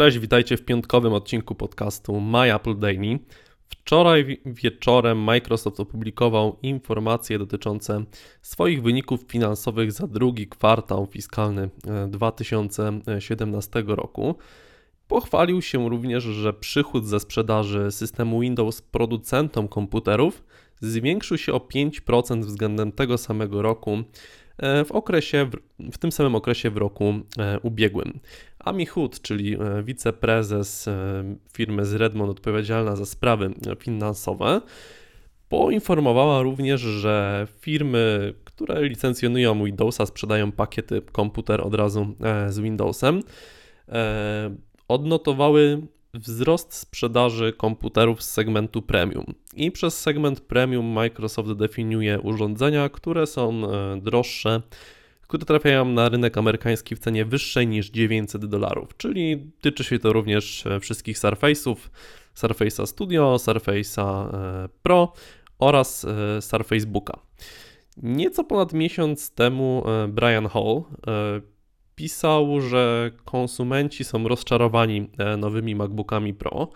Cześć, witajcie w piątkowym odcinku podcastu My Apple Daily. Wczoraj wieczorem Microsoft opublikował informacje dotyczące swoich wyników finansowych za drugi kwartał fiskalny 2017 e, roku. Pochwalił się również, że przychód ze sprzedaży systemu Windows producentom komputerów zwiększył się o 5% względem tego samego roku w okresie, w tym samym okresie w roku e, ubiegłym. Amy Hood, czyli e, wiceprezes firmy z Redmond odpowiedzialna za sprawy finansowe, poinformowała również, że firmy, które licencjonują Windowsa, sprzedają pakiety komputer od razu z Windowsem, odnotowały wzrost sprzedaży komputerów z segmentu premium. I przez segment premium Microsoft definiuje urządzenia, które są e, droższe, które trafiają na rynek amerykański w cenie wyższej niż 900 dolarów, czyli tyczy się to również e, wszystkich Surface'ów, Surface'a Studio, Surface'a e, Pro oraz Surface Booka. Nieco ponad miesiąc temu Brian Hall pisał, że konsumenci są rozczarowani e, nowymi MacBookami Pro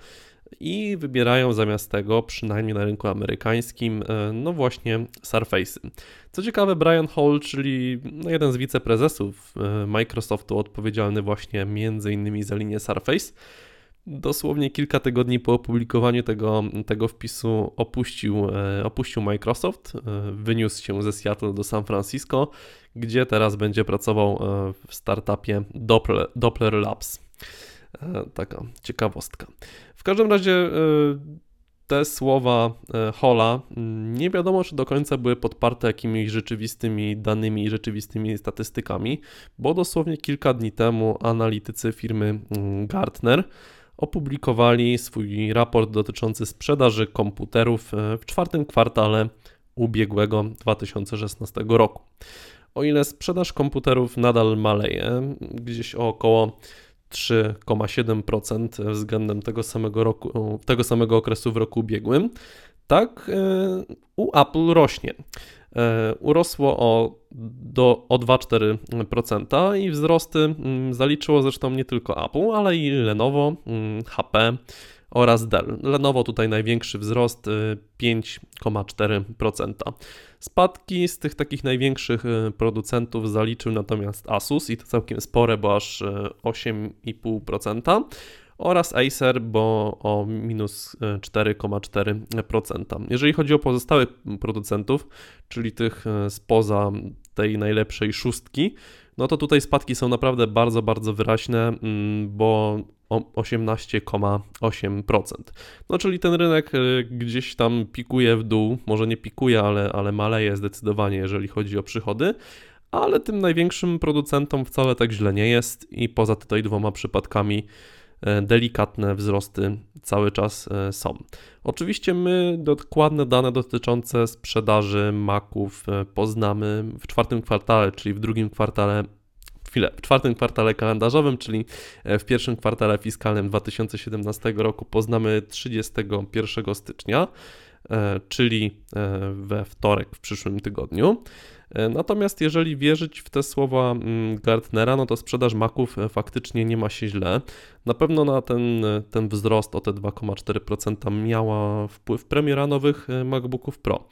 i wybierają zamiast tego, przynajmniej na rynku amerykańskim, e, no właśnie Surface'y. Co ciekawe, Brian Hall, czyli no jeden z wiceprezesów e, Microsoftu, odpowiedzialny właśnie między innymi za linię Surface, dosłownie kilka tygodni po opublikowaniu tego, tego wpisu opuścił, opuścił Microsoft, wyniósł się ze Seattle do San Francisco gdzie teraz będzie pracował e, w startupie Doppler, Doppler Labs. E, taka ciekawostka. W każdym razie e, te słowa Hola nie wiadomo, czy do końca były podparte jakimiś rzeczywistymi danymi i rzeczywistymi statystykami, bo dosłownie kilka dni temu analitycy firmy mm, Gartner opublikowali swój raport dotyczący sprzedaży komputerów w czwartym kwartale ubiegłego 2016 roku. O ile sprzedaż komputerów nadal maleje, gdzieś o około 3,7% względem tego samego, roku, tego samego okresu w roku ubiegłym, tak e, u Apple rośnie. E, urosło o, do, o 2,4% i wzrosty mm, zaliczyło zresztą nie tylko Apple, ale i Lenovo, HP, oraz Dell. Lenovo tutaj największy wzrost 5,4%. Y, Spadki z tych takich największych y, producentów zaliczył natomiast Asus i to całkiem spore, bo aż 8,5% y, oraz Acer, bo o minus 4,4%. Jeżeli chodzi o pozostałych producentów, czyli tych spoza tej najlepszej szóstki, no to tutaj spadki są naprawdę bardzo, bardzo wyraźne, mm, bo 18,8%. No czyli ten rynek y, gdzieś tam pikuje w dół, może nie pikuje, ale, ale maleje zdecydowanie, jeżeli chodzi o przychody, ale tym największym producentom wcale tak źle nie jest i poza tutaj dwoma przypadkami e, delikatne wzrosty cały czas e, są. Oczywiście my dokładne dane dotyczące sprzedaży maków e, poznamy w czwartym kwartale, czyli w drugim kwartale chwilę, w czwartym kwartale kalendarzowym, czyli e, w pierwszym kwartale fiskalnym 2017 roku poznamy 31 stycznia, e, czyli e, we wtorek w przyszłym tygodniu. Natomiast jeżeli wierzyć w te słowa mm, Gartnera, no to sprzedaż maków faktycznie nie ma się źle. Na pewno na ten, ten wzrost o te 2,4% miała wpływ premiera nowych MacBooków Pro.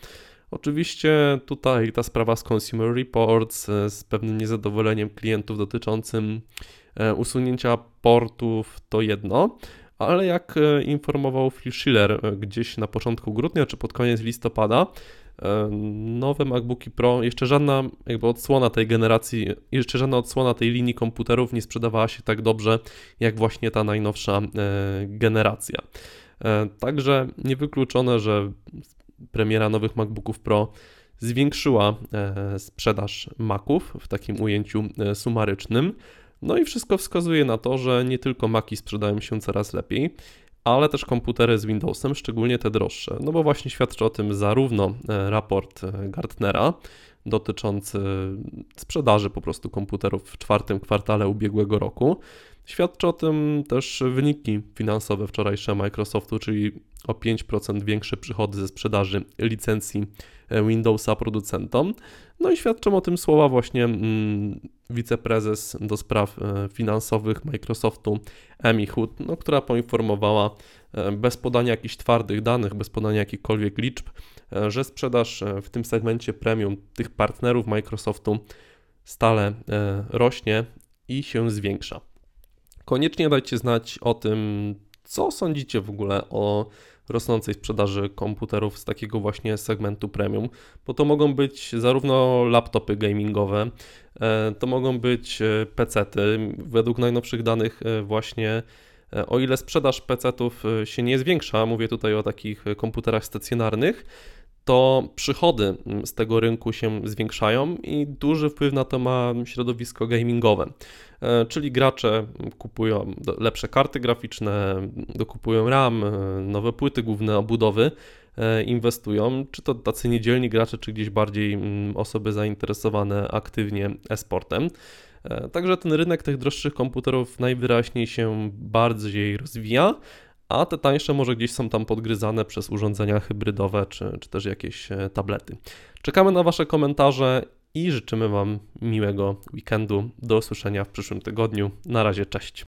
Oczywiście tutaj ta sprawa z Consumer Reports, e, z pewnym niezadowoleniem klientów dotyczącym e, usunięcia portów to jedno, ale jak e, informował Phil Schiller gdzieś na początku grudnia czy pod koniec listopada, nowe MacBooki Pro, jeszcze żadna jakby odsłona tej generacji, jeszcze żadna odsłona tej linii komputerów nie sprzedawała się tak dobrze jak właśnie ta najnowsza generacja. Także niewykluczone, że premiera nowych MacBooków Pro zwiększyła e, sprzedaż Maców w takim ujęciu e, sumarycznym. No i wszystko wskazuje na to, że nie tylko Maci sprzedają się coraz lepiej, ale też komputery z Windowsem, szczególnie te droższe. No bo właśnie świadczy o tym zarówno e, raport Gartnera dotyczący sprzedaży po prostu komputerów w czwartym kwartale ubiegłego roku, Świadczy o tym też wyniki finansowe wczorajsze Microsoftu, czyli o 5% większe przychody ze sprzedaży licencji e, Windowsa producentom. No i świadczą o tym słowa właśnie mm, wiceprezes do spraw e, finansowych Microsoftu Amy Hood, no, która poinformowała e, bez podania jakichś twardych danych, bez podania jakichkolwiek liczb, że sprzedaż w tym segmencie premium tych partnerów Microsoftu stale rośnie i się zwiększa. Koniecznie dajcie znać o tym, co sądzicie w ogóle o rosnącej sprzedaży komputerów z takiego właśnie segmentu premium, bo to mogą być zarówno laptopy gamingowe, e, to mogą być e, PC-ty. Według najnowszych danych e, właśnie o ile sprzedaż PC-ów się nie zwiększa, mówię tutaj o takich komputerach stacjonarnych, to przychody mm, z tego rynku się zwiększają i duży wpływ na to ma środowisko gamingowe. E, czyli gracze kupują lepsze karty graficzne, dokupują RAM, e, nowe płyty główne, obudowy, e, inwestują, czy to tacy niedzielni gracze, czy gdzieś bardziej mm, osoby zainteresowane aktywnie e-sportem. Także ten rynek tych droższych komputerów najwyraźniej się bardziej rozwija, a te tańsze może gdzieś są tam podgryzane przez urządzenia hybrydowe czy, czy też jakieś e, tablety. Czekamy na Wasze komentarze i życzymy Wam miłego weekendu. Do usłyszenia w przyszłym tygodniu. Na razie, cześć.